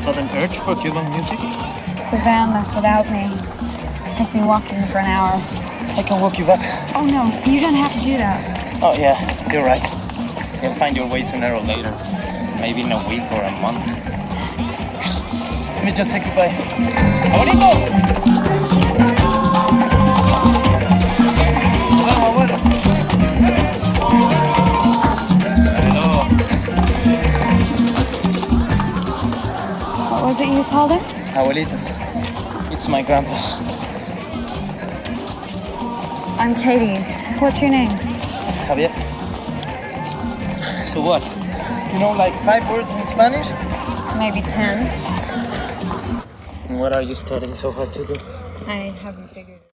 sudden urge for Cuban music? The van left without me. It took me walking for an hour. I can walk you back. Oh no, you don't have to do that. Oh yeah, you're right. You'll find your way sooner or later. Maybe in a week or a month. Let me just say goodbye. ¡Abrigo! Was it you called it? Abuelito. It's my grandpa. I'm Katie. What's your name? Javier. So what? You know like five words in Spanish? Maybe ten. What are you studying so hard to do? I haven't figured it out.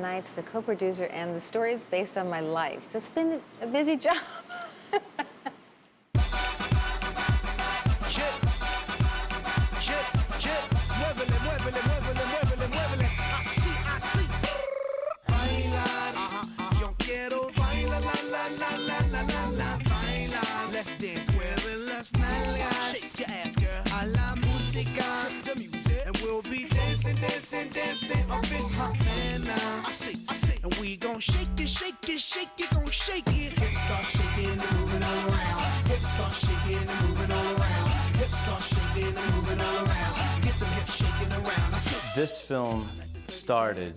Nights, the co-producer, and the story is based on my life. It's been a busy job. Let's dance. Shake your ass. Dancing, up in Havana. And we gon' shake it, shake it, shake it, gon' shake it. Hips start shaking and moving all around. Hips start shaking and moving all around. Hips start shaking and moving all around. Get hips shaking around. This film started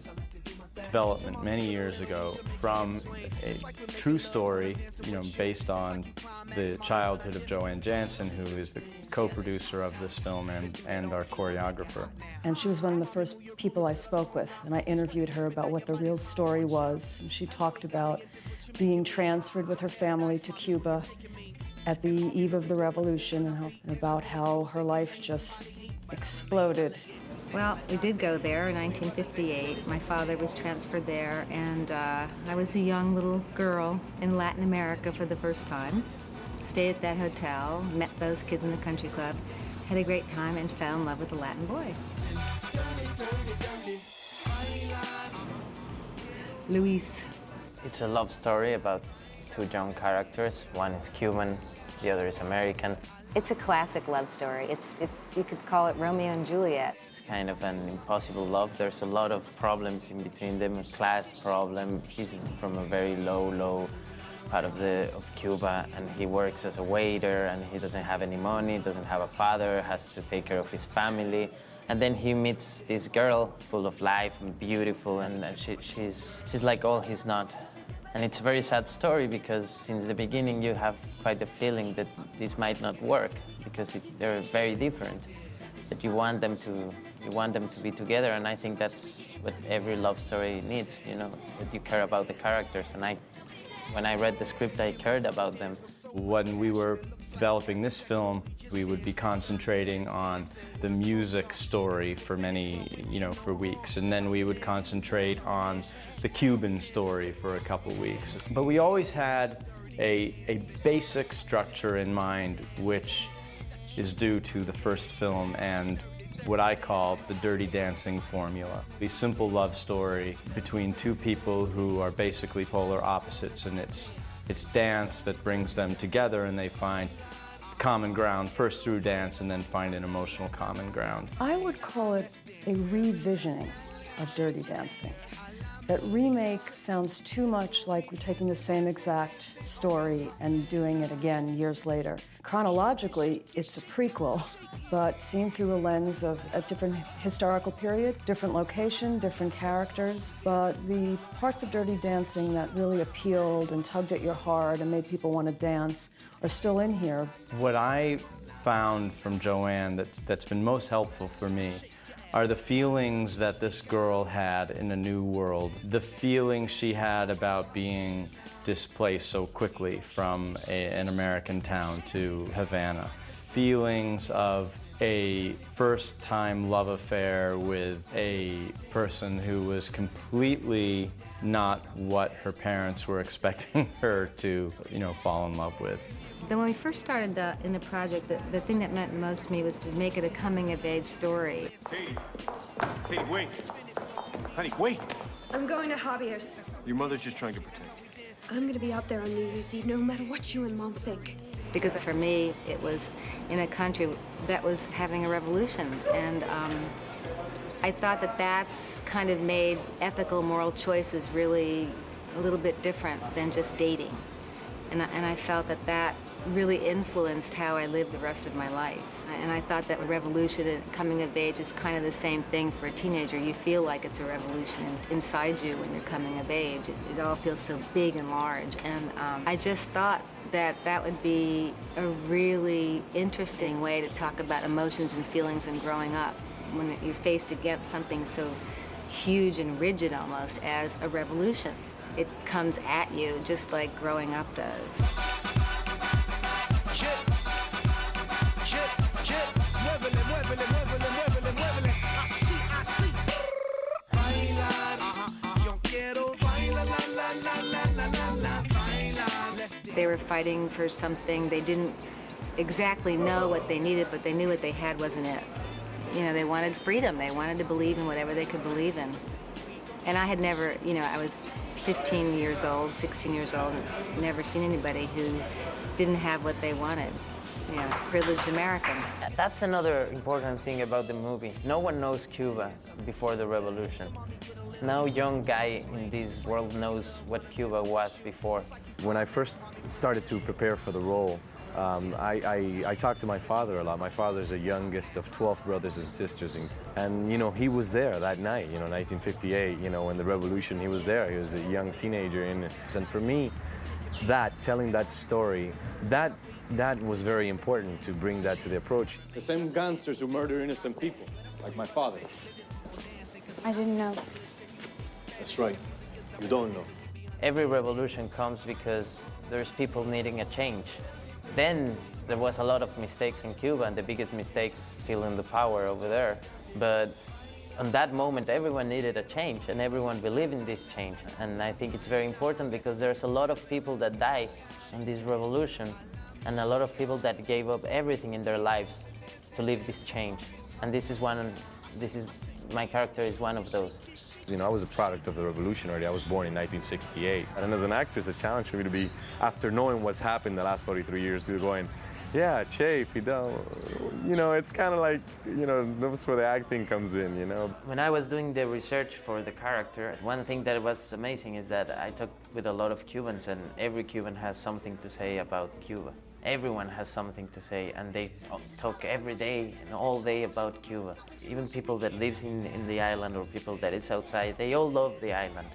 development many years ago from a true story, you know, based on the childhood of JoAnn Jansen, who is the co-producer of this film and, and our choreographer. And she was one of the first people I spoke with, and I interviewed her about what the real story was. And she talked about being transferred with her family to Cuba at the eve of the revolution, and about how her life just exploded. Well, we did go there in 1958. My father was transferred there, and uh, I was a young little girl in Latin America for the first time. Stayed at that hotel, met those kids in the country club, had a great time, and fell in love with a Latin boy. Luis. It's a love story about two young characters. One is Cuban, the other is American. It's a classic love story. It's, it, you could call it Romeo and Juliet. It's kind of an impossible love. There's a lot of problems in between them, a class problem. He's from a very low, low part of the of Cuba, and he works as a waiter, and he doesn't have any money, doesn't have a father, has to take care of his family. And then he meets this girl full of life and beautiful, and, and she, she's, she's like all he's not. And it's a very sad story because since the beginning you have quite a feeling that this might not work because it, they're very different. That you want them to you want them to be together, and I think that's what every love story needs. You know that you care about the characters, and I, when I read the script, I cared about them. When we were developing this film, we would be concentrating on the music story for many, you know, for weeks, and then we would concentrate on the Cuban story for a couple weeks. But we always had a, a basic structure in mind, which is due to the first film and what I call the dirty dancing formula. A simple love story between two people who are basically polar opposites, and it's it's dance that brings them together, and they find common ground first through dance, and then find an emotional common ground. I would call it a revisioning of Dirty Dancing. That remake sounds too much like we're taking the same exact story and doing it again years later. Chronologically, it's a prequel, but seen through a lens of a different historical period, different location, different characters. But the parts of Dirty Dancing that really appealed and tugged at your heart and made people want to dance are still in here. What I found from JoAnn that's, that's been most helpful for me are the feelings that this girl had in a new world, the feelings she had about being displaced so quickly from a, an American town to Havana, feelings of a first time love affair with a person who was completely not what her parents were expecting her to, you know, fall in love with. Then when we first started the, in the project, the, the thing that meant most to me was to make it a coming of age story. Hey, hey, wait. Honey, wait. I'm going to Javier's. Your mother's just trying to protect you. I'm gonna be out there on New Year's Eve no matter what you and Mom think. Because for me, it was in a country that was having a revolution. And um, I thought that that's kind of made ethical, moral choices really a little bit different than just dating. And and I felt that that really influenced how I lived the rest of my life. And I thought that revolution and coming of age is kind of the same thing for a teenager. You feel like it's a revolution inside you when you're coming of age. It, it all feels so big and large. And um, I just thought that that would be a really interesting way to talk about emotions and feelings and growing up when you're faced against something so huge and rigid almost as a revolution. It comes at you just like growing up does. Were fighting for something they didn't exactly know what they needed, but they knew what they had wasn't it. You know, they wanted freedom. They wanted to believe in whatever they could believe in. And I had never, you know, I was 15 years old, 16 years old, never seen anybody who didn't have what they wanted. You know, privileged American. That's another important thing about the movie. No one knows Cuba before the revolution. No young guy in this world knows what Cuba was before. When I first started to prepare for the role, um, I, I, I talked to my father a lot. My father's the youngest of 12 brothers and sisters. And, and, you know, he was there that night, you know, 1958, you know, when the revolution, he was there. He was a young teenager. And, and for me, that, telling that story, that, that was very important to bring that to the approach. The same gangsters who murder innocent people, like my father. I didn't know. That's right. You don't know. Every revolution comes because there's people needing a change. Then there was a lot of mistakes in Cuba, and the biggest mistake is still in the power over there. But on that moment, everyone needed a change, and everyone believed in this change. And I think it's very important because there's a lot of people that die in this revolution, and a lot of people that gave up everything in their lives to live this change. And this is one. This is my character is one of those. You know, I was a product of the revolution already. I was born in 1968. And as an actor, it's a challenge for me to be, after knowing what's happened the last 43 years, to going, yeah, Che, Fidel, you know, it's kind of like, you know, that's where the acting comes in, you know. When I was doing the research for the character, one thing that was amazing is that I talked with a lot of Cubans, and every Cuban has something to say about Cuba. Everyone has something to say, and they talk every day and all day about Cuba. Even people that lives in, in the island or people that is outside, they all love the island.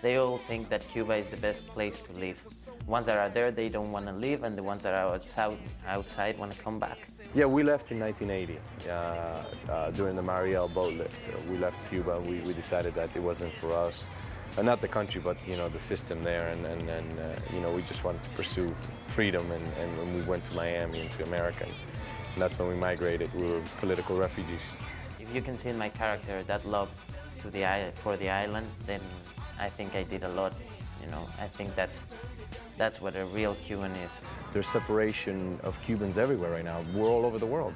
They all think that Cuba is the best place to live. Ones that are there, they don't want to leave, and the ones that are outside, outside want to come back. Yeah, we left in 1980 uh, uh, during the Mariel boat lift. Uh, we left Cuba. We, we decided that it wasn't for us. Uh, not the country, but you know the system there, and, and, and uh, you know we just wanted to pursue freedom, and, and when we went to Miami and to America, and that's when we migrated. We were political refugees. If you can see in my character that love to the for the island, then I think I did a lot. You know, I think that's that's what a real Cuban is. There's separation of Cubans everywhere right now. We're all over the world,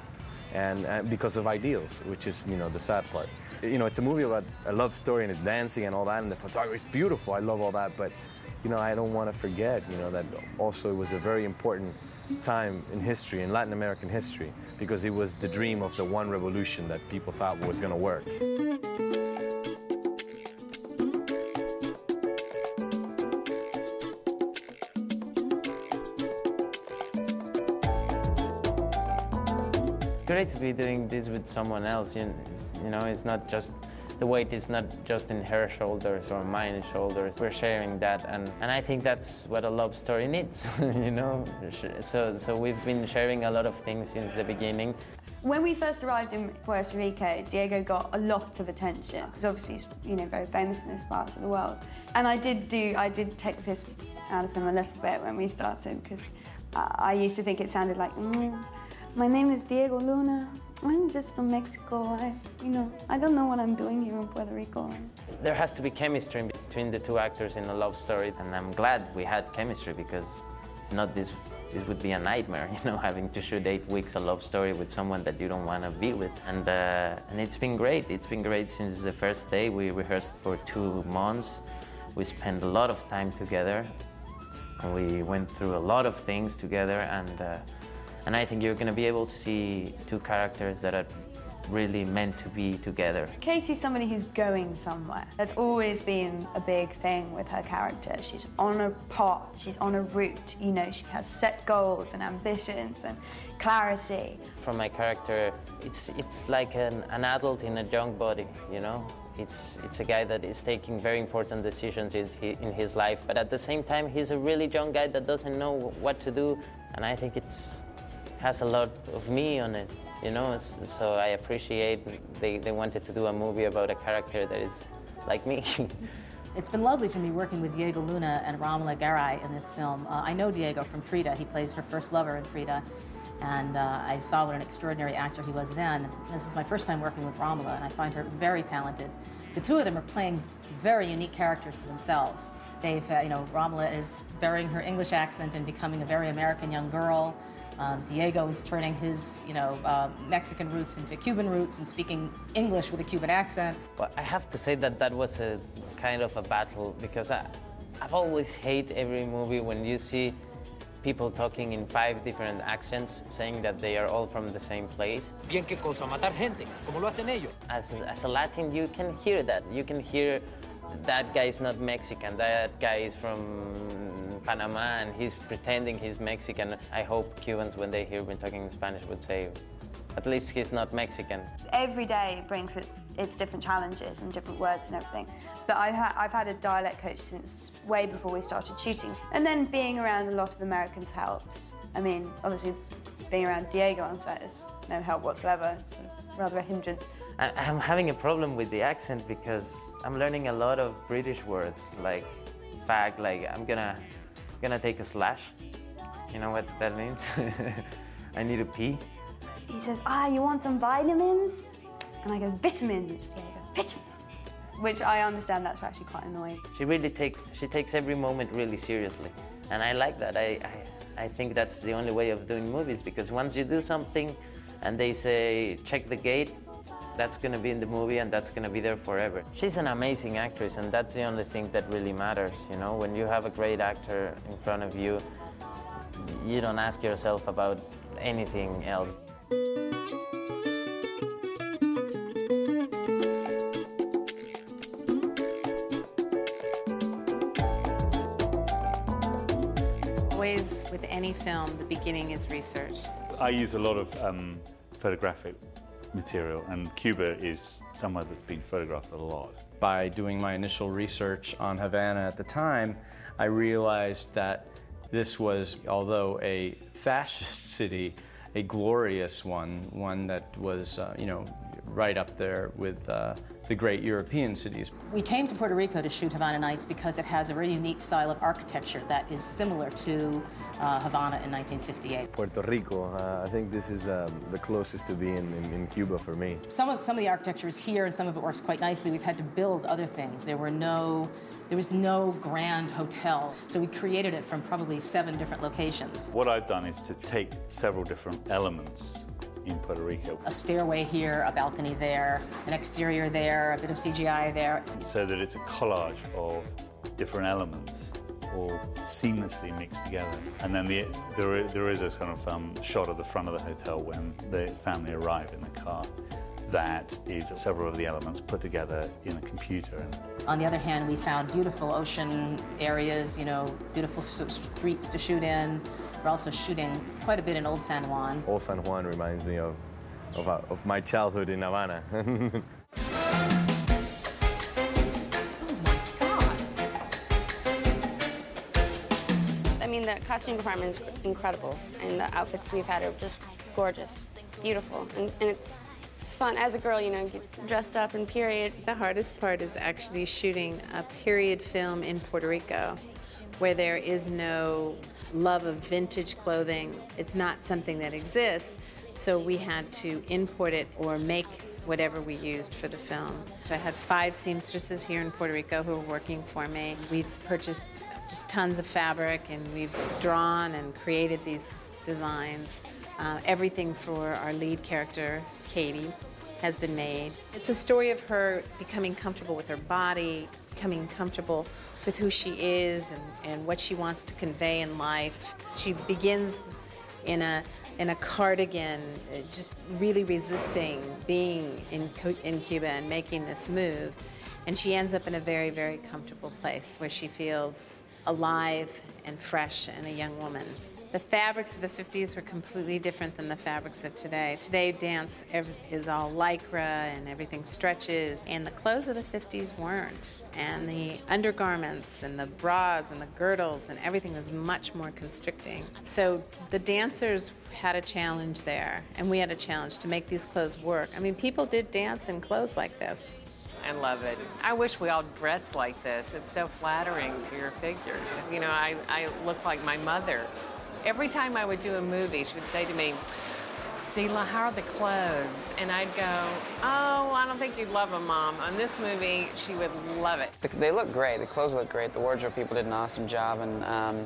and, and because of ideals, which is you know the sad part. You know, it's a movie about a love story and it's dancing and all that, and the photography is beautiful. I love all that, but you know, I don't want to forget, you know, that also it was a very important time in history, in Latin American history, because it was the dream of the one revolution that people thought was going to work. Great to be doing this with someone else. You you know, it's not just the weight is not just in her shoulders or mine shoulders. We're sharing that, and, and I think that's what a love story needs. you know, so so we've been sharing a lot of things since the beginning. When we first arrived in Puerto Rico, Diego got a lot of attention because obviously he's you know very famous in this part of the world. And I did do I did take the piss out of him a little bit when we started because uh, I used to think it sounded like mm, my name is Diego Luna. I'm just from Mexico. I you know I don't know what I'm doing here in Puerto Rico. There has to be chemistry between the two actors in a love story, and I'm glad we had chemistry because not this this would be a nightmare, you know, having to shoot eight weeks a love story with someone that you don't want to be with. And uh, and it's been great. It's been great since the first day. We rehearsed for two months. We spent a lot of time together. And we went through a lot of things together, and uh, and I think you're going to be able to see two characters that are really meant to be together. Katie's somebody who's going somewhere. That's always been a big thing with her character. She's on a path, she's on a route, you know, she has set goals and ambitions and clarity. From my character, it's it's like an, an adult in a young body, you know. It's it's a guy that is taking very important decisions in, in his life, but at the same time, he's a really young guy that doesn't know what to do, and I think it's has a lot of me on it, you know. So I appreciate they, they wanted to do a movie about a character that is like me. It's been lovely for me working with Diego Luna and Romola Garai in this film. Uh, I know Diego from Frida. He plays her first lover in Frida. And uh, I saw what an extraordinary actor he was then. This is my first time working with Romola, and I find her very talented. The two of them are playing very unique characters to themselves. They've, uh, you know, Romola is burying her English accent and becoming a very American young girl. Um, Diego is turning his, you know, uh, Mexican roots into Cuban roots and speaking English with a Cuban accent. Well, I have to say that that was a kind of a battle because I, I've always hate every movie when you see people talking in five different accents saying that they are all from the same place. Bien qué cosa, matar gente, como lo hacen ellos. As, as a Latin, you can hear that. You can hear that guy is not Mexican, that guy is from Panama and he's pretending he's Mexican. I hope Cubans, when they hear me talking in Spanish, would say, at least he's not Mexican. Every day brings its, its different challenges and different words and everything. But I ha- I've had a dialect coach since way before we started shooting. And then being around a lot of Americans helps. I mean, obviously, being around Diego on set is no help whatsoever. It's rather a hindrance. I- I'm having a problem with the accent because I'm learning a lot of British words, like fact, like I'm gonna, gonna take a slash. You know what that means? I need a pee. He says, ah, you want some vitamins? And I go, vitamins, Diego, vitamins. Which I understand that's actually quite annoying. She really takes, she takes every moment really seriously. And I like that. I, I, I think that's the only way of doing movies because once you do something and they say, check the gate, that's gonna be in the movie and that's gonna be there forever. She's an amazing actress and that's the only thing that really matters, you know? When you have a great actor in front of you, you don't ask yourself about anything else. Always with any film, the beginning is research. I use a lot of um, photographic material, and Cuba is somewhere that's been photographed a lot. By doing my initial research on Havana at the time, I realized that this was, although a fascist city, a glorious one, one that was, uh, you know, right up there with uh, the great European cities. We came to Puerto Rico to shoot Havana Nights because it has a very unique style of architecture that is similar to uh, Havana in 1958. Puerto Rico, uh, I think this is um, the closest to being in, in Cuba for me. Some of, some of the architecture is here and some of it works quite nicely. We've had to build other things. There were no, there was no grand hotel, so we created it from probably seven different locations. What I've done is to take several different elements in Puerto Rico A stairway here, a balcony there, an exterior there, a bit of CGI there. so that it's a collage of different elements all seamlessly mixed together. And then the, there, there is this kind of um, shot of the front of the hotel when the family arrive in the car. That is several of the elements put together in a computer. On the other hand, we found beautiful ocean areas, you know, beautiful streets to shoot in. We're also shooting quite a bit in Old San Juan. Old San Juan reminds me of, of, uh, of my childhood in Havana. I mean, the costume department is incredible, and the outfits we've had are just gorgeous, beautiful, and, and it's it's fun. As a girl, you know, get dressed up in period. The hardest part is actually shooting a period film in Puerto Rico where there is no love of vintage clothing. It's not something that exists. So we had to import it or make whatever we used for the film. So I had five seamstresses here in Puerto Rico who were working for me. We've purchased just tons of fabric and we've drawn and created these designs. Uh, everything for our lead character, Katie, has been made. It's a story of her becoming comfortable with her body, becoming comfortable with who she is and, and what she wants to convey in life. She begins in a in a cardigan, uh, just really resisting being in, in Cuba and making this move. And she ends up in a very, very comfortable place where she feels alive and fresh and a young woman. The fabrics of the 50s were completely different than the fabrics of today. Today, dance is all lycra and everything stretches, and the clothes of the 50s weren't. And the undergarments and the bras and the girdles and everything was much more constricting. So the dancers had a challenge there, and we had a challenge to make these clothes work. I mean, people did dance in clothes like this. I love it. I wish we all dressed like this. It's so flattering to your figures. You know, I, I look like my mother. Every time I would do a movie, she would say to me, Sela, how are the clothes? And I'd go, oh, I don't think you'd love them, Mom. On this movie, she would love it. They look great. The clothes look great. The wardrobe people did an awesome job, and um,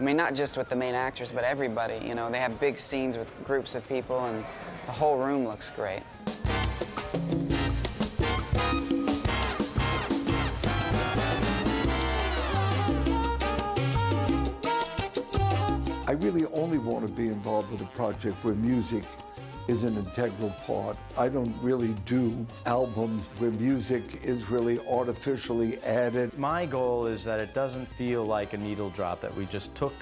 I mean, not just with the main actors, but everybody. You know, they have big scenes with groups of people, and the whole room looks great. Really only want to be involved with a project where music is an integral part. I don't really do albums where music is really artificially added. My goal is that it doesn't feel like a needle drop, that we just took,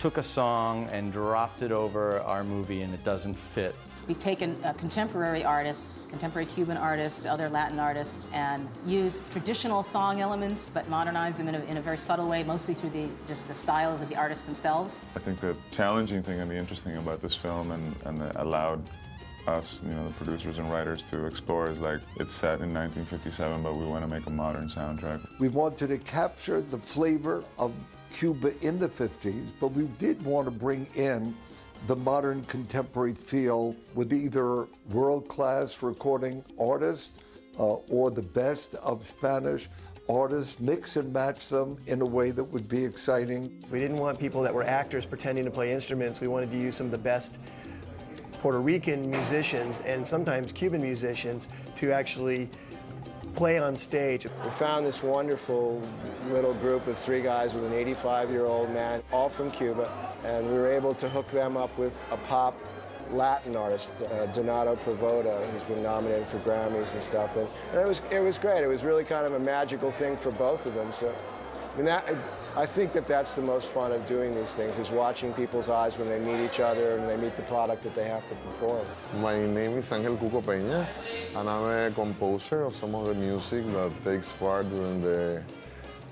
took a song and dropped it over our movie and it doesn't fit. We've taken uh, contemporary artists, contemporary Cuban artists, other Latin artists, and used traditional song elements, but modernized them in a, in a very subtle way, mostly through the just the styles of the artists themselves. I think the challenging thing and the interesting thing about this film and, and the allowed us, you know, the producers and writers to explore is like it's set in 1957, but we want to make a modern soundtrack. We wanted to capture the flavor of Cuba in the 50s, but we did want to bring in the modern contemporary feel with either world-class recording artists uh, or the best of Spanish artists, mix and match them in a way that would be exciting. We didn't want people that were actors pretending to play instruments. We wanted to use some of the best Puerto Rican musicians and sometimes Cuban musicians to actually play on stage. We found this wonderful little group of three guys with an 85-year-old man, all from Cuba, and we were able to hook them up with a pop Latin artist, uh, Donato Poveda, who's been nominated for Grammys and stuff. And, and, it was it was great. It was really kind of a magical thing for both of them. So, I mean, that I think that that's the most fun of doing these things is watching people's eyes when they meet each other and they meet the product that they have to perform. My name is Angel Cuco Peña, and I'm a composer of some of the music that takes part during the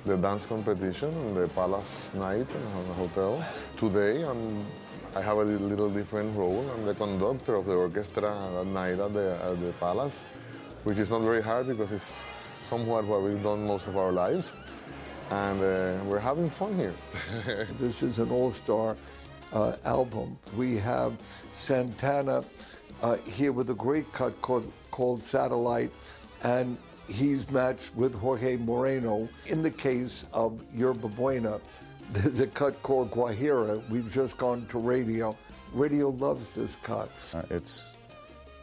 the dance competition in the Palace night in the hotel. Today, I'm, I have a little different role. I'm the conductor of the orchestra that night at the, at the Palace, which is not very hard because it's somewhat what we've done most of our lives. And uh, we're having fun here. this is an all-star uh, album. We have Santana uh, here with a great cut called, called Satellite, and he's matched with Jorge Moreno. In the case of Yerba Buena, there's a cut called Guajira. We've just gone to radio. Radio loves this cut. Uh, it's,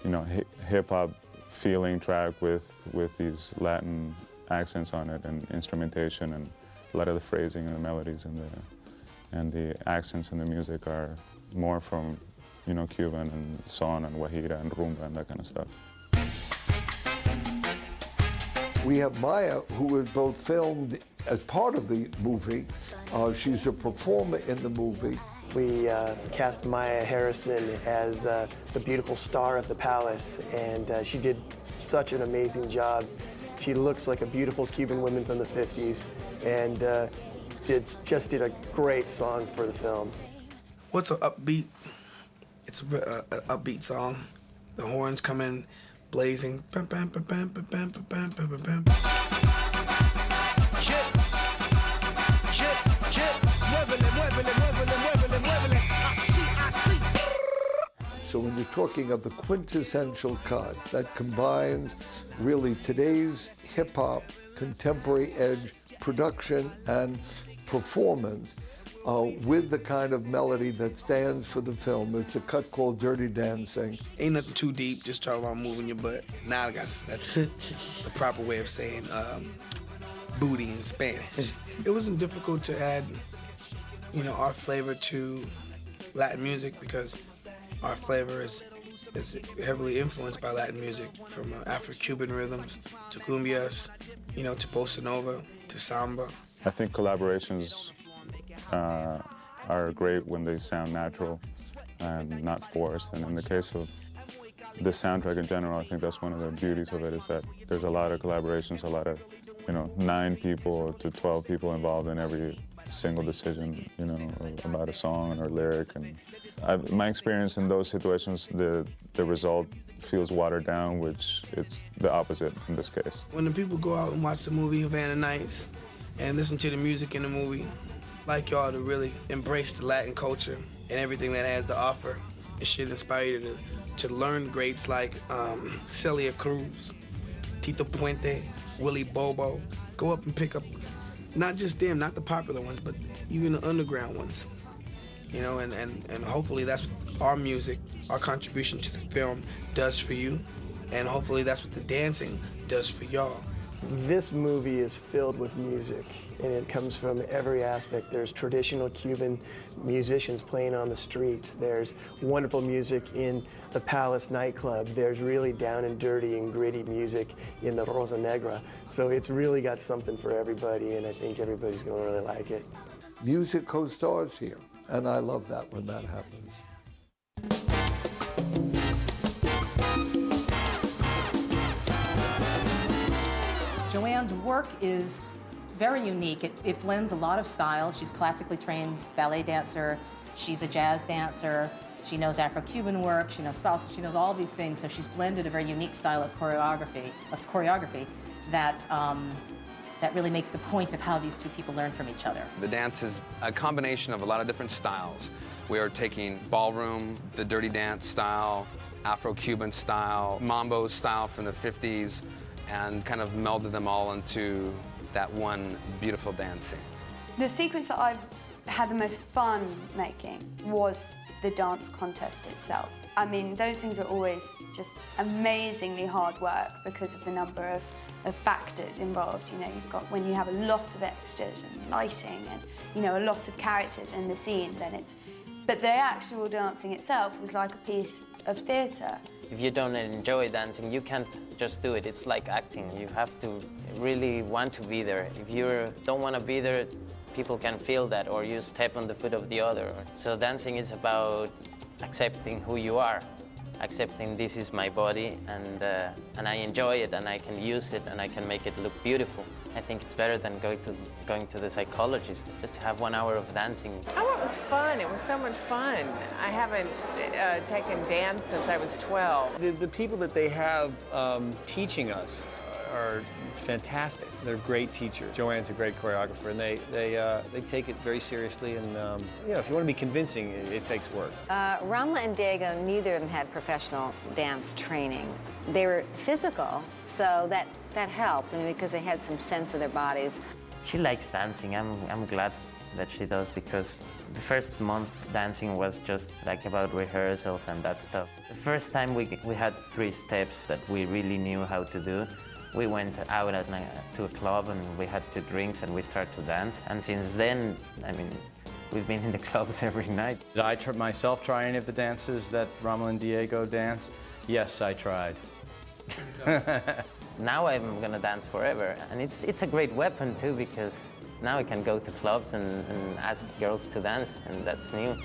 you know, hip hop feeling track with with these Latin accents on it and instrumentation and a lot of the phrasing and the melodies and the and the accents in the music are more from, you know, Cuban and son and guajira and rumba and that kind of stuff. We have Mya, who was both filmed as part of the movie. Uh, she's a performer in the movie. We uh, cast Mya Harrison as uh, the beautiful star of the palace, and uh, she did such an amazing job. She looks like a beautiful Cuban woman from the 50s, and uh, did, just did a great song for the film. What's an upbeat? It's an upbeat song. The horns come in blazing. So when you're talking of the quintessential cut that combines really today's hip hop, contemporary edge, production and performance, uh, with the kind of melody that stands for the film. It's a cut called Dirty Dancing. Ain't nothing too deep, just talk about moving your butt. Now that's, that's the proper way of saying um, booty in Spanish. It wasn't difficult to add, you know, our flavor to Latin music because our flavor is is heavily influenced by Latin music, from uh, Afro-Cuban rhythms to cumbias, you know, to bossa nova, to samba. I think collaborations uh, are great when they sound natural and not forced. And in the case of the soundtrack in general, I think that's one of the beauties of it is that there's a lot of collaborations, a lot of, you know, nine people to 12 people involved in every single decision, you know, about a song or lyric. And I've, my experience in those situations, the, the result feels watered down, which it's the opposite in this case. When the people go out and watch the movie Havana Nights and listen to the music in the movie, like y'all to really embrace the Latin culture and everything that has to offer. It should inspire you to, to learn greats like um, Celia Cruz, Tito Puente, Willie Bobo. Go up and pick up not just them, not the popular ones, but even the underground ones. You know, and, and, and hopefully that's what our music, our contribution to the film does for you. And hopefully that's what the dancing does for y'all. This movie is filled with music, and it comes from every aspect. There's traditional Cuban musicians playing on the streets. There's wonderful music in the Palace nightclub. There's really down and dirty and gritty music in the Rosa Negra. So it's really got something for everybody, and I think everybody's going to really like it. Music co-stars here, and I love that when that happens. JoAnn's work is very unique. It, it blends a lot of styles. She's classically trained ballet dancer. She's a jazz dancer. She knows Afro-Cuban work. She knows salsa. She knows all these things. So she's blended a very unique style of choreography, of choreography that um, that really makes the point of how these two people learn from each other. The dance is a combination of a lot of different styles. We are taking ballroom, the dirty dance style, Afro-Cuban style, mambo style from the 50s, and kind of melded them all into that one beautiful dancing. The sequence that I've had the most fun making was the dance contest itself. I mean, those things are always just amazingly hard work because of the number of, of factors involved. You know, you've got when you have a lot of extras and lighting and, you know, a lot of characters in the scene, then it's. But the actual dancing itself was like a piece of theatre. If you don't enjoy dancing, you can't just do it. It's like acting. You have to really want to be there. If you don't want to be there, people can feel that, or you step on the foot of the other. So dancing is about accepting who you are, accepting this is my body, and uh, and I enjoy it, and I can use it, and I can make it look beautiful. I think it's better than going to going to the psychologist. Just to have one hour of dancing. Oh, it was fun. It was so much fun. I haven't uh, taken dance since I was 12. The, the people that they have um, teaching us are fantastic. They're great teachers. JoAnn's a great choreographer, and they they uh, they take it very seriously. And um, you know, if you want to be convincing, it, it takes work. Uh, Romola and Diego, neither of them had professional dance training. They were physical, so that, that helped I mean, because they had some sense of their bodies. She likes dancing. I'm, I'm glad that she does because the first month dancing was just like about rehearsals and that stuff. The first time we, we had three steps that we really knew how to do. We went out at night to a club and we had two drinks and we started to dance. And since then, I mean, we've been in the clubs every night. Did I tr- myself try any of the dances that Romola and Diego dance? Yes, I tried. now I'm gonna dance forever. And it's, it's a great weapon too because now I can go to clubs and, and ask girls to dance and that's new.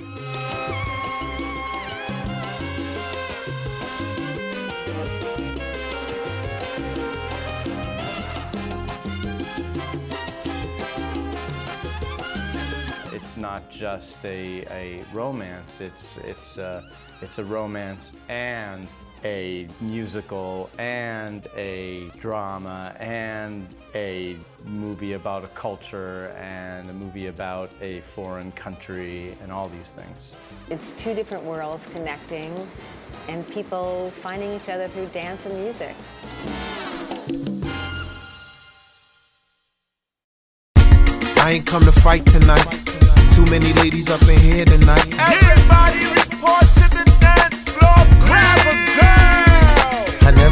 It's not just a, a romance, it's, it's, a, it's a romance and a musical and a drama and a movie about a culture and a movie about a foreign country and all these things. It's two different worlds connecting and people finding each other through dance and music. I ain't come to fight tonight. Too many ladies up in here tonight. Everybody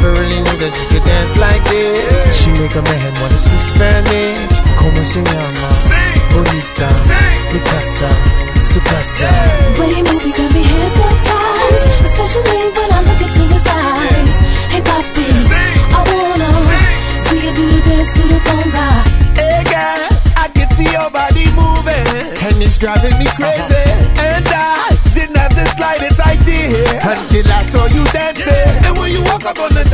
never really knew that you could dance like this. She make a man wanna speak Spanish. Como se llama? Bonita. Mi casa. Su casa. When you move, you got me hypnotized, especially when I look into his eyes. Hey, papi, I wanna see you do the dance to the conga. Hey girl, I can see your body moving, and it's driving me crazy. Uh-huh. And I didn't have the slightest idea until I saw you dancing. And when you walk up on the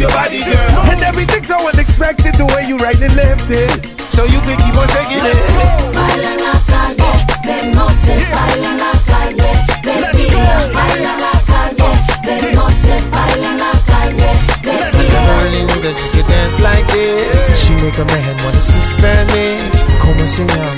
your body, girl. And everything's so unexpected, the way you right and left it. So you can keep on shaking it. Baila en la calle, de noche, baila en la calle, de día, baila en la calle, de noche, baila en la calle, de Never día. really knew that you could dance like this. She make a man wanna speak Spanish. Como se llama?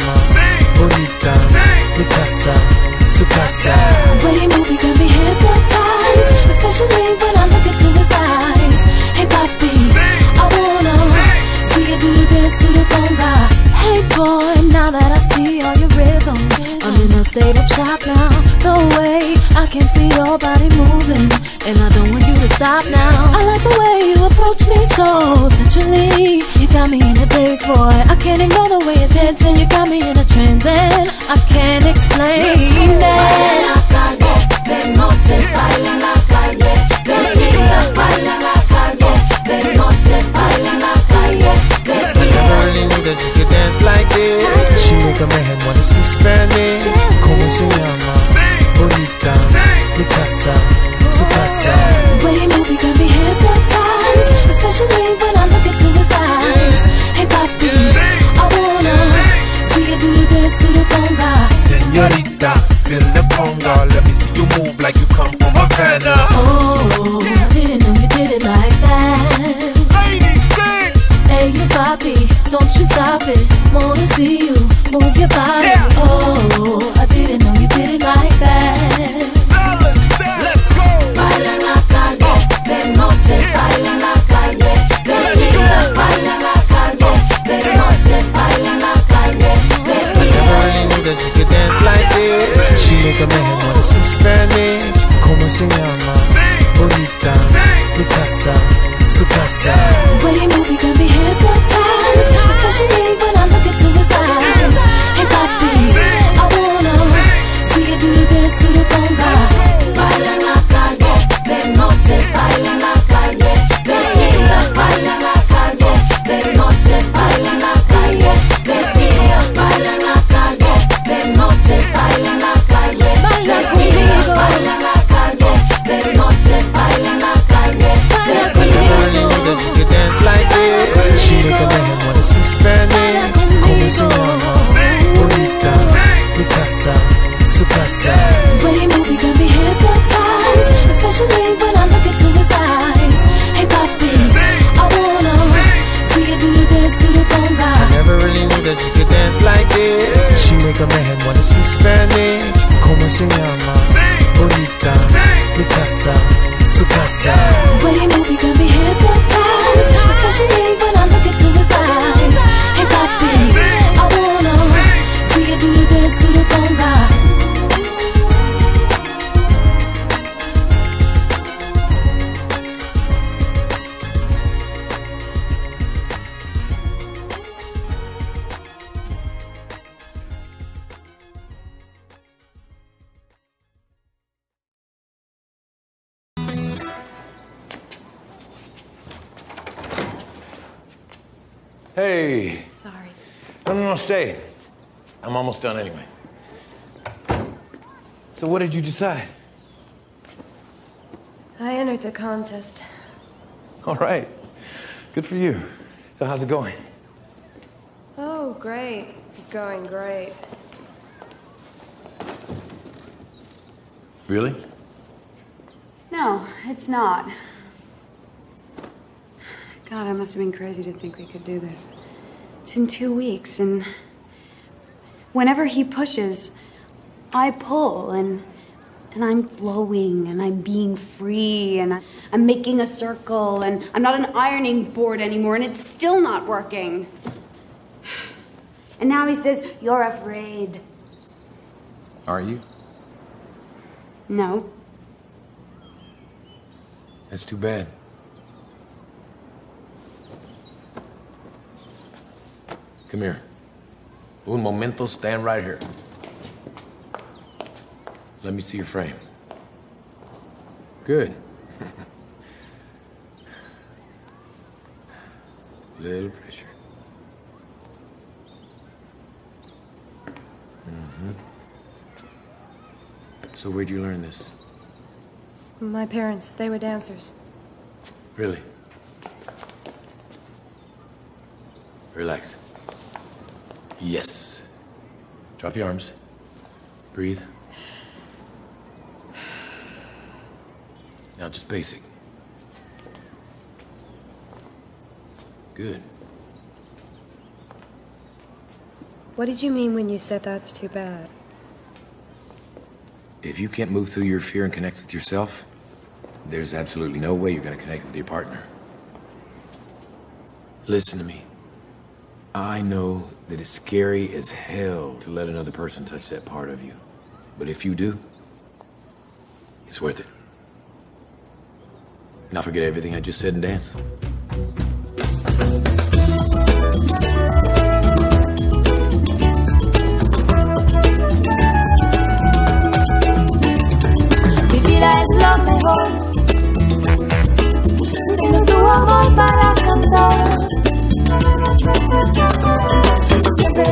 Can see your body moving, and I don't want you to stop now. I like the way you approach me so sensually. You got me in a daze, boy. I can't ignore the way you're dancing. You got me in a trance, and I can't explain that. De noche baila en la calle, de día baila en la calle, de noche baila en la calle, de Never really knew that you could dance like this. She make a man like you come from Havana. Oh, Hey. Sorry. No, no, no, stay. I'm almost done anyway. So, what did you decide? I entered the contest. All right. Good for you. So, how's it going? Oh, great. It's going great. Really? No, it's not. God, I must have been crazy to think we could do this. It's in two weeks, and whenever he pushes, I pull, and and I'm flowing, and I'm being free, and I- I'm making a circle, and I'm not an ironing board anymore, and it's still not working. And now he says, You're afraid. Are you? No. That's too bad. Come here. Un momento, stand right here. Let me see your frame. Good. Little pressure. hmm So where'd you learn this? My parents, they were dancers. Really? Relax. Yes. Drop your arms. Breathe. Now just basic. Good. What did you mean when you said that's too bad? If you can't move through your fear and connect with yourself, there's absolutely no way you're going to connect with your partner. Listen to me. I know that it's scary as hell to let another person touch that part of you. But if you do, it's worth it. Now forget everything I just said and dance.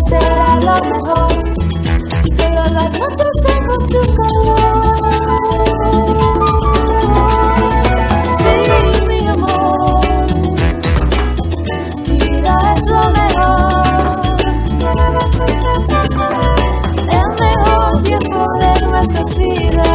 Será lo mejor. Todas las noches tengo tu calor. Sí, mi amor. Mi vida es lo mejor. El mejor tiempo de nuestra vida.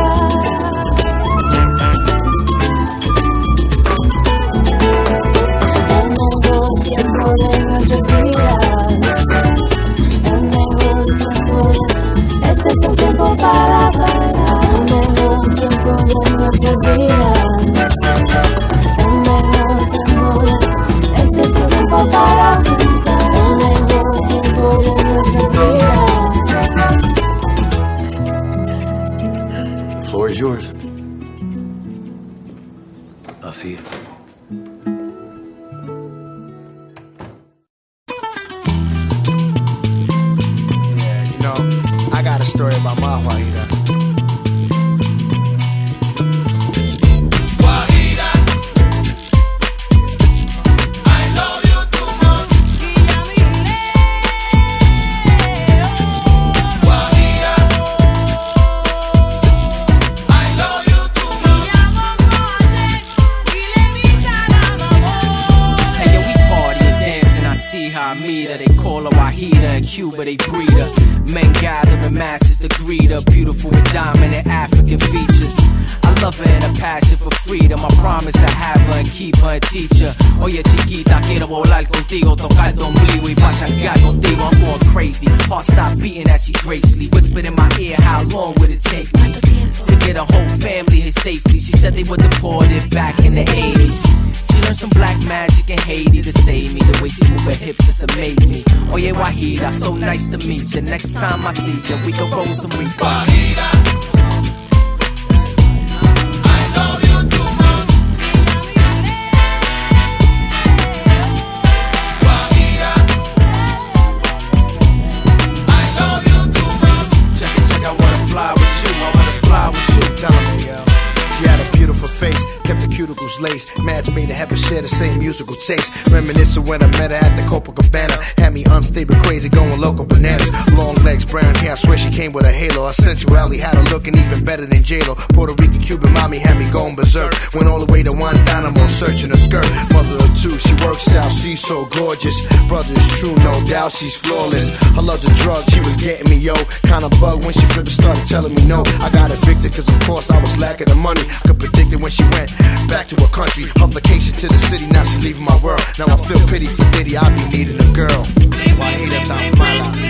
Nice to meet you. Next time I see you, we can roll some reefer. Guajira, I love you too much. Guajira, I love you too much. Check it, check, I wanna fly with you. I wanna fly with you. Telling me, yo. She had a beautiful face, kept her cuticles laced. Match made to heaven share the same musical taste. Reminiscing when I met her at the Copacabana. Had been crazy, going local bananas. Long legs, brown hair, I swear she came with a halo. Her sensuality had her looking even better than J-Lo. Puerto Rican, Cuban mommy had me going berserk. Went all the way to Guantanamo, searching her skirt. Mother of two, she works out, she's so gorgeous. Brother's true, no doubt, she's flawless. Her love's a drug, she was getting me, yo. Kinda bug when she flipped and started telling me no. I got evicted, cause of course I was lacking the money. I could predict it when she went back to her country. Her vacation to the city, now she leaving my world. Now I feel pity for Diddy, I be needing a girl. Wahida tan mala.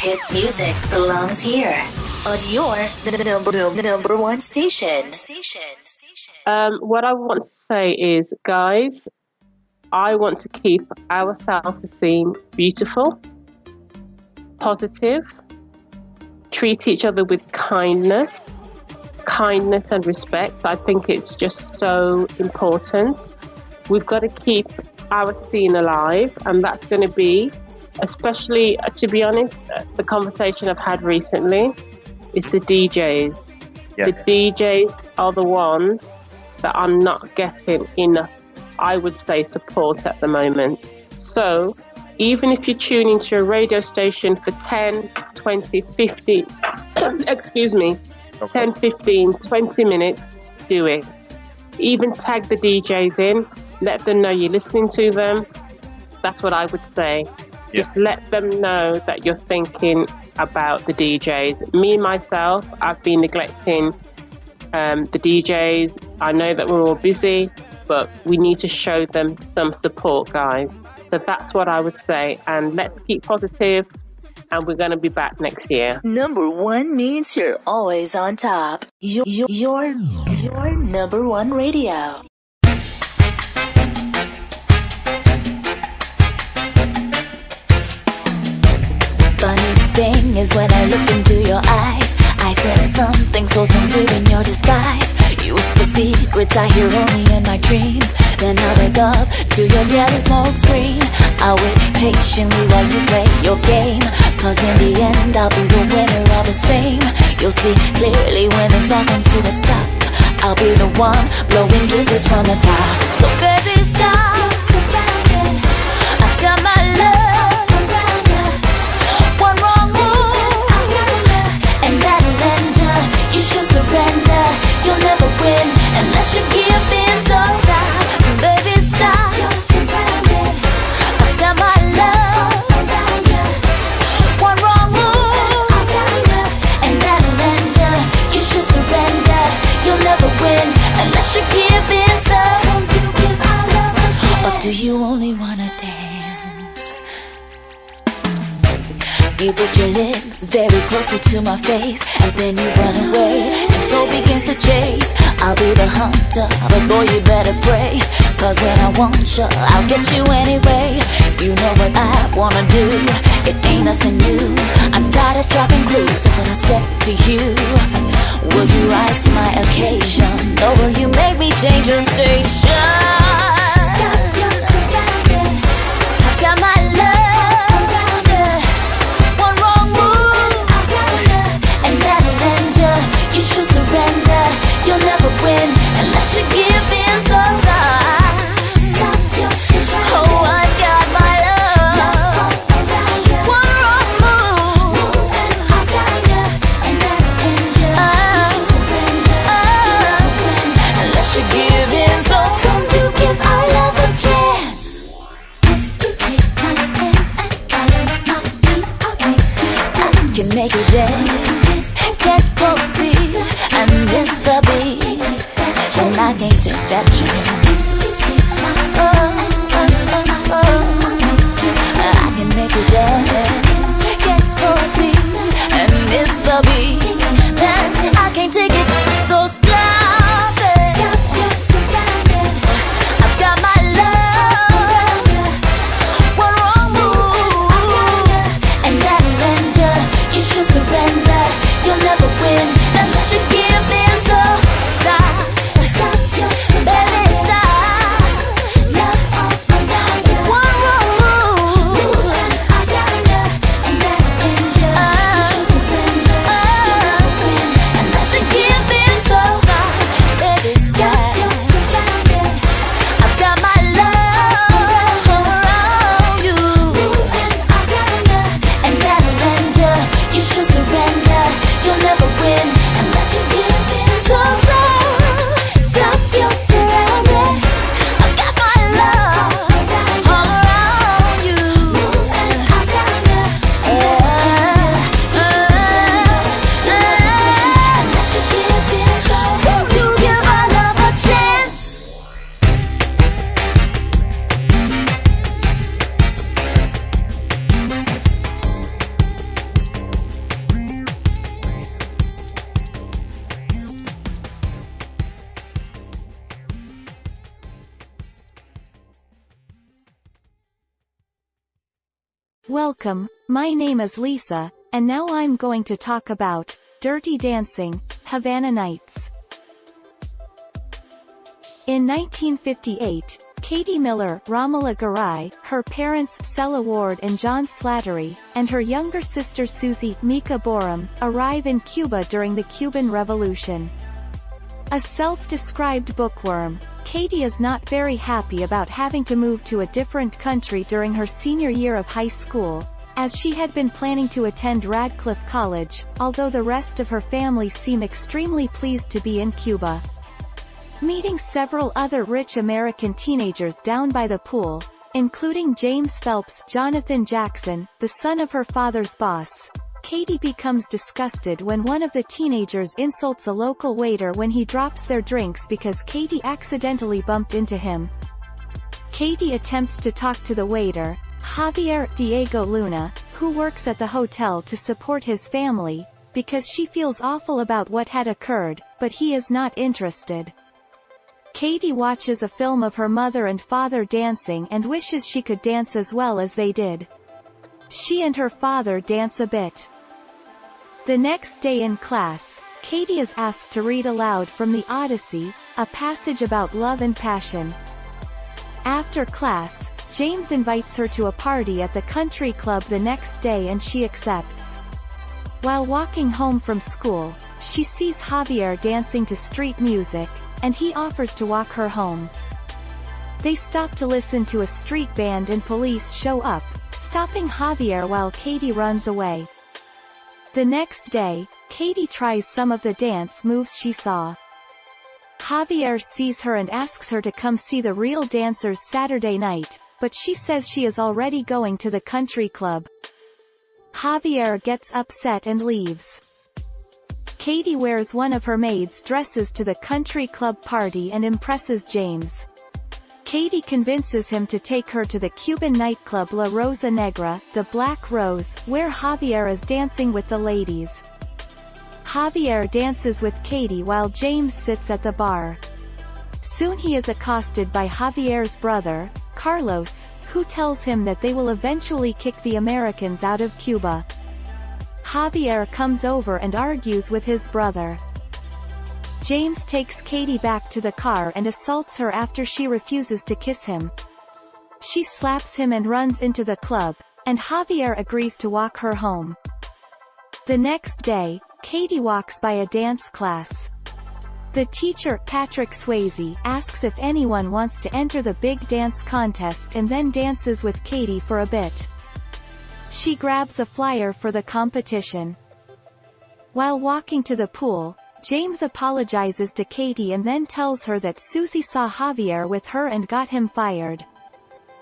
Hit music belongs here on your number, the number one station. Um, what I want to say is, guys, I want to keep our salsa theme beautiful, positive, treat each other with kindness, kindness and respect. I think it's just so important. We've got to keep our scene alive, and that's going to be, especially uh, to be honest, uh, the conversation I've had recently is the DJs. Yeah. The DJs are the ones that are not getting enough, I would say, support at the moment. So, even if you tune into a radio station for 10, 20, 50, excuse me, 10, 15, 20 minutes, do it. Even tag the DJs in, let them know you're listening to them. That's what I would say. Just let them know that you're thinking about the DJs. Me, myself, I've been neglecting um, the DJs. I know that we're all busy, but we need to show them some support, guys. So that's what I would say. And let's keep positive, and we're going to be back next year. Number one means you're always on top. Your, your, your, your number one radio. Thing is when I look into your eyes, I sense something so sincere in your disguise. You whisper secrets I hear only in my dreams. Then I wake up to your daddy smoke screen. I wait patiently while you play your game. Cause in the end, I'll be the winner all the same. You'll see clearly when this all comes to a stop. I'll be the one blowing kisses from the top. So baby, stop. Surrender. You'll never win unless you give in. So stop, baby, stop. You're surrounded I've got my love all around ya. One wrong move, and that'll end ya. You should surrender. You'll never win unless you give in. So won't you give our love a chance? Or do you only wanna dance? You put your lips very closely to my face, and then you run away, and so begins the chase. I'll be the hunter, but boy, you better pray. Cause when I want you, I'll get you anyway. You know what I wanna do, it ain't nothing new. I'm tired of dropping clues, so when I step to you, will you rise to my occasion? Or will you make me change your station? Unless you and I can't take that chance. I can make you dance, get cozy, and it's the beat that I can't take it. So. My name is Lisa, and now I'm going to talk about Dirty Dancing, Havana Nights. In 1958, Katie Miller, Romola Garai, her parents Sela Ward and John Slattery, and her younger sister Susie Mika Boorem, arrive in Cuba during the Cuban Revolution. A self-described bookworm, Katie is not very happy about having to move to a different country during her senior year of high school, as she had been planning to attend Radcliffe College, although the rest of her family seem extremely pleased to be in Cuba. Meeting several other rich American teenagers down by the pool, including James Phelps Jonathan Jackson, the son of her father's boss, Katie becomes disgusted when one of the teenagers insults a local waiter when he drops their drinks because Katie accidentally bumped into him. Katie attempts to talk to the waiter, Javier Diego Luna, who works at the hotel to support his family, because she feels awful about what had occurred, but he is not interested. Katie watches a film of her mother and father dancing and wishes she could dance as well as they did. She and her father dance a bit. The next day in class, Katie is asked to read aloud from the Odyssey, a passage about love and passion. After class, James invites her to a party at the country club the next day and she accepts. While walking home from school, she sees Javier dancing to street music, and he offers to walk her home. They stop to listen to a street band and police show up, stopping Javier while Katie runs away. The next day, Katie tries some of the dance moves she saw. Javier sees her and asks her to come see the real dancers Saturday night, but she says she is already going to the country club. Javier gets upset and leaves. Katie wears one of her maid's dresses to the country club party and impresses James. Katie convinces him to take her to the Cuban nightclub La Rosa Negra, the Black Rose, where Javier is dancing with the ladies. Javier dances with Katie while James sits at the bar. Soon he is accosted by Javier's brother, Carlos, who tells him that they will eventually kick the Americans out of Cuba. Javier comes over and argues with his brother. James takes Katie back to the car and assaults her after she refuses to kiss him. She slaps him and runs into the club, and Javier agrees to walk her home. The next day, Katie walks by a dance class. The teacher, Patrick Swayze, asks if anyone wants to enter the big dance contest and then dances with Katie for a bit. She grabs a flyer for the competition. While walking to the pool, James apologizes to Katie and then tells her that Susie saw Javier with her and got him fired.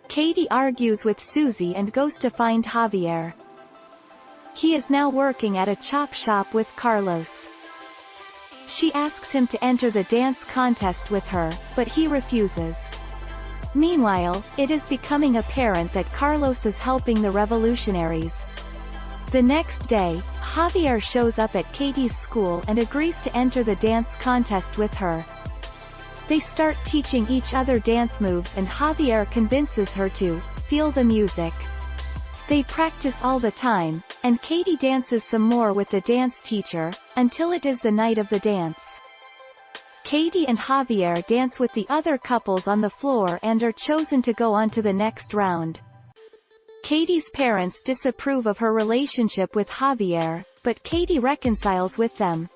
Katie argues with Susie and goes to find Javier. He is now working at a chop shop with Carlos. She asks him to enter the dance contest with her, but he refuses. Meanwhile, it is becoming apparent that Carlos is helping the revolutionaries. The next day, Javier shows up at Katie's school and agrees to enter the dance contest with her. They start teaching each other dance moves and Javier convinces her to feel the music. They practice all the time, and Katie dances some more with the dance teacher, until it is the night of the dance. Katie and Javier dance with the other couples on the floor and are chosen to go on to the next round. Katie's parents disapprove of her relationship with Javier, but Katie reconciles with them.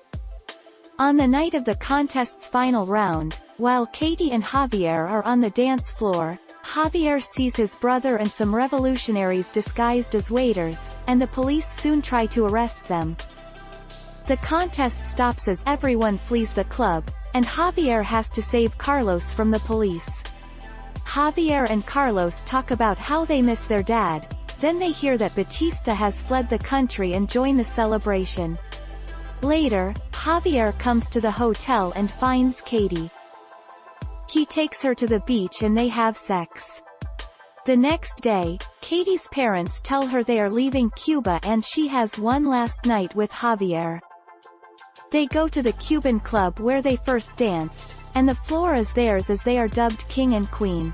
On the night of the contest's final round, while Katie and Javier are on the dance floor, Javier sees his brother and some revolutionaries disguised as waiters, and the police soon try to arrest them. The contest stops as everyone flees the club, and Javier has to save Carlos from the police. Javier and Carlos talk about how they miss their dad, then they hear that Batista has fled the country and join the celebration. Later, Javier comes to the hotel and finds Katie. He takes her to the beach and they have sex. The next day, Katie's parents tell her they are leaving Cuba and she has one last night with Javier. They go to the Cuban club where they first danced, and the floor is theirs as they are dubbed king and queen.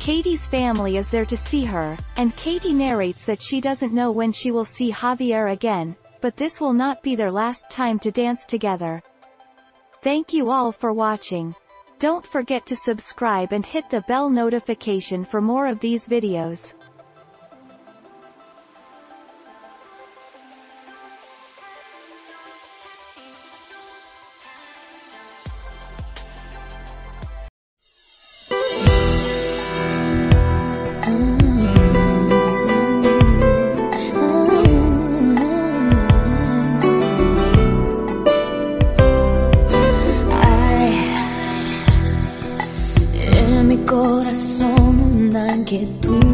Katie's family is there to see her, and Katie narrates that she doesn't know when she will see Javier again, but this will not be their last time to dance together. Thank you all for watching. Don't forget to subscribe and hit the bell notification for more of these videos. que.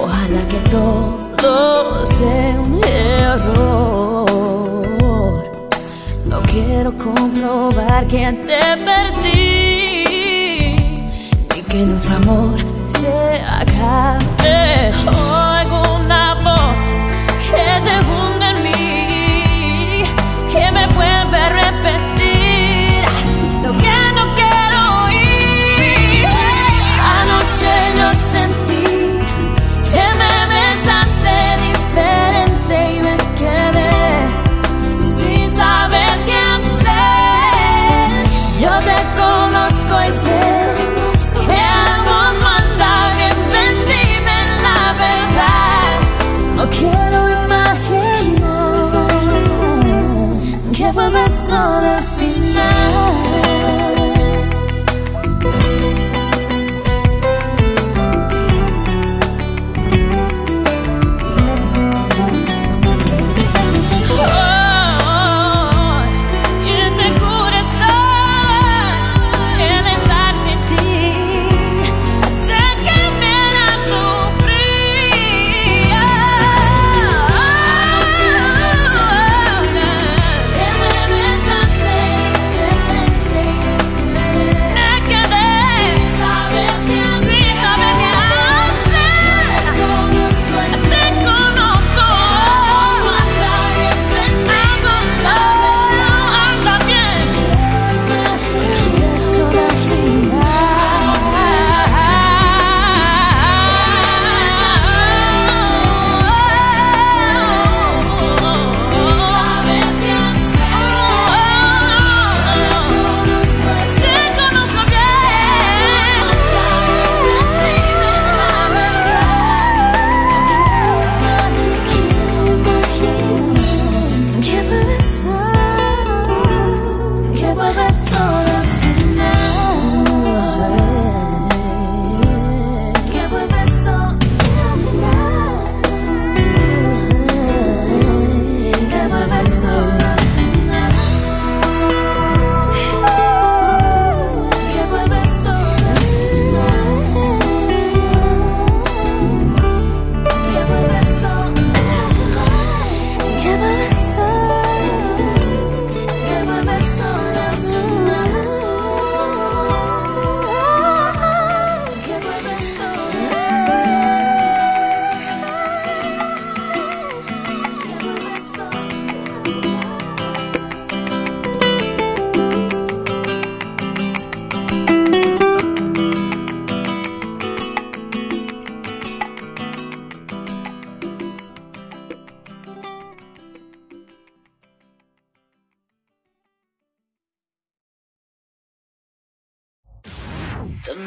Ojalá que todo sea un error. No quiero comprobar que te perdí, ni que nuestro amor se acabe.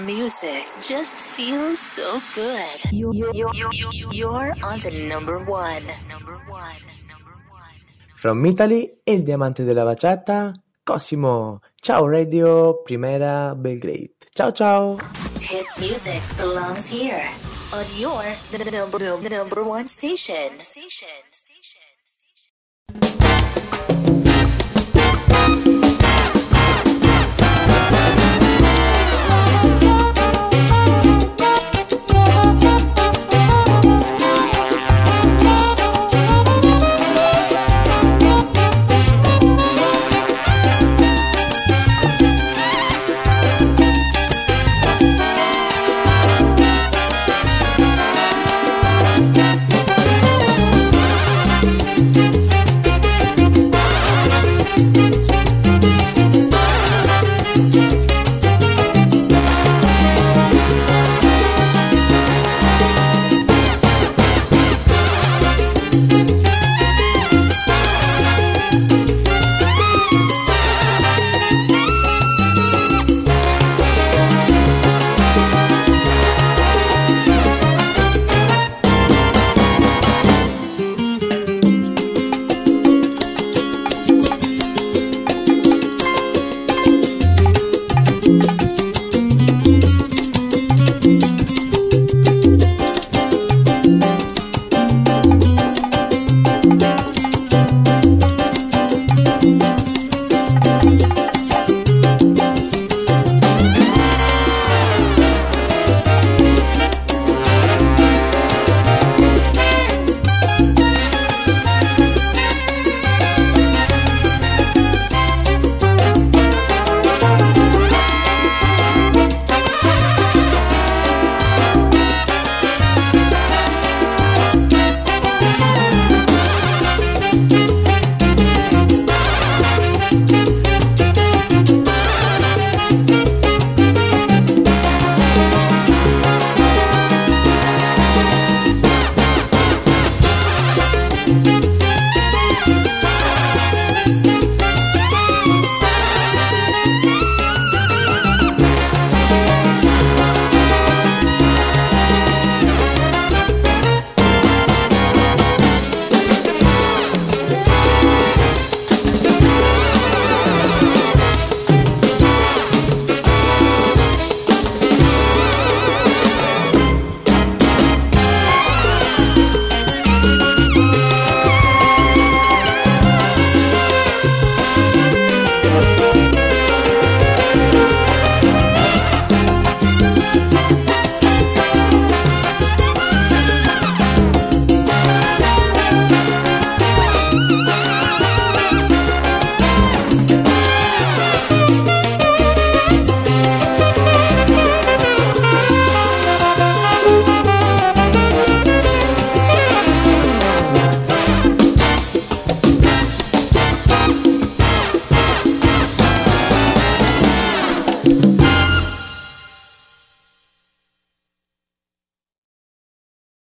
Music just feels so good. You, you, you, you, you're on the number one. From Italy, il diamante della bachata, Cosimo. Ciao Radio Primera Belgrade. Ciao ciao. Hit music belongs here on your the, the number, the number one station. Station.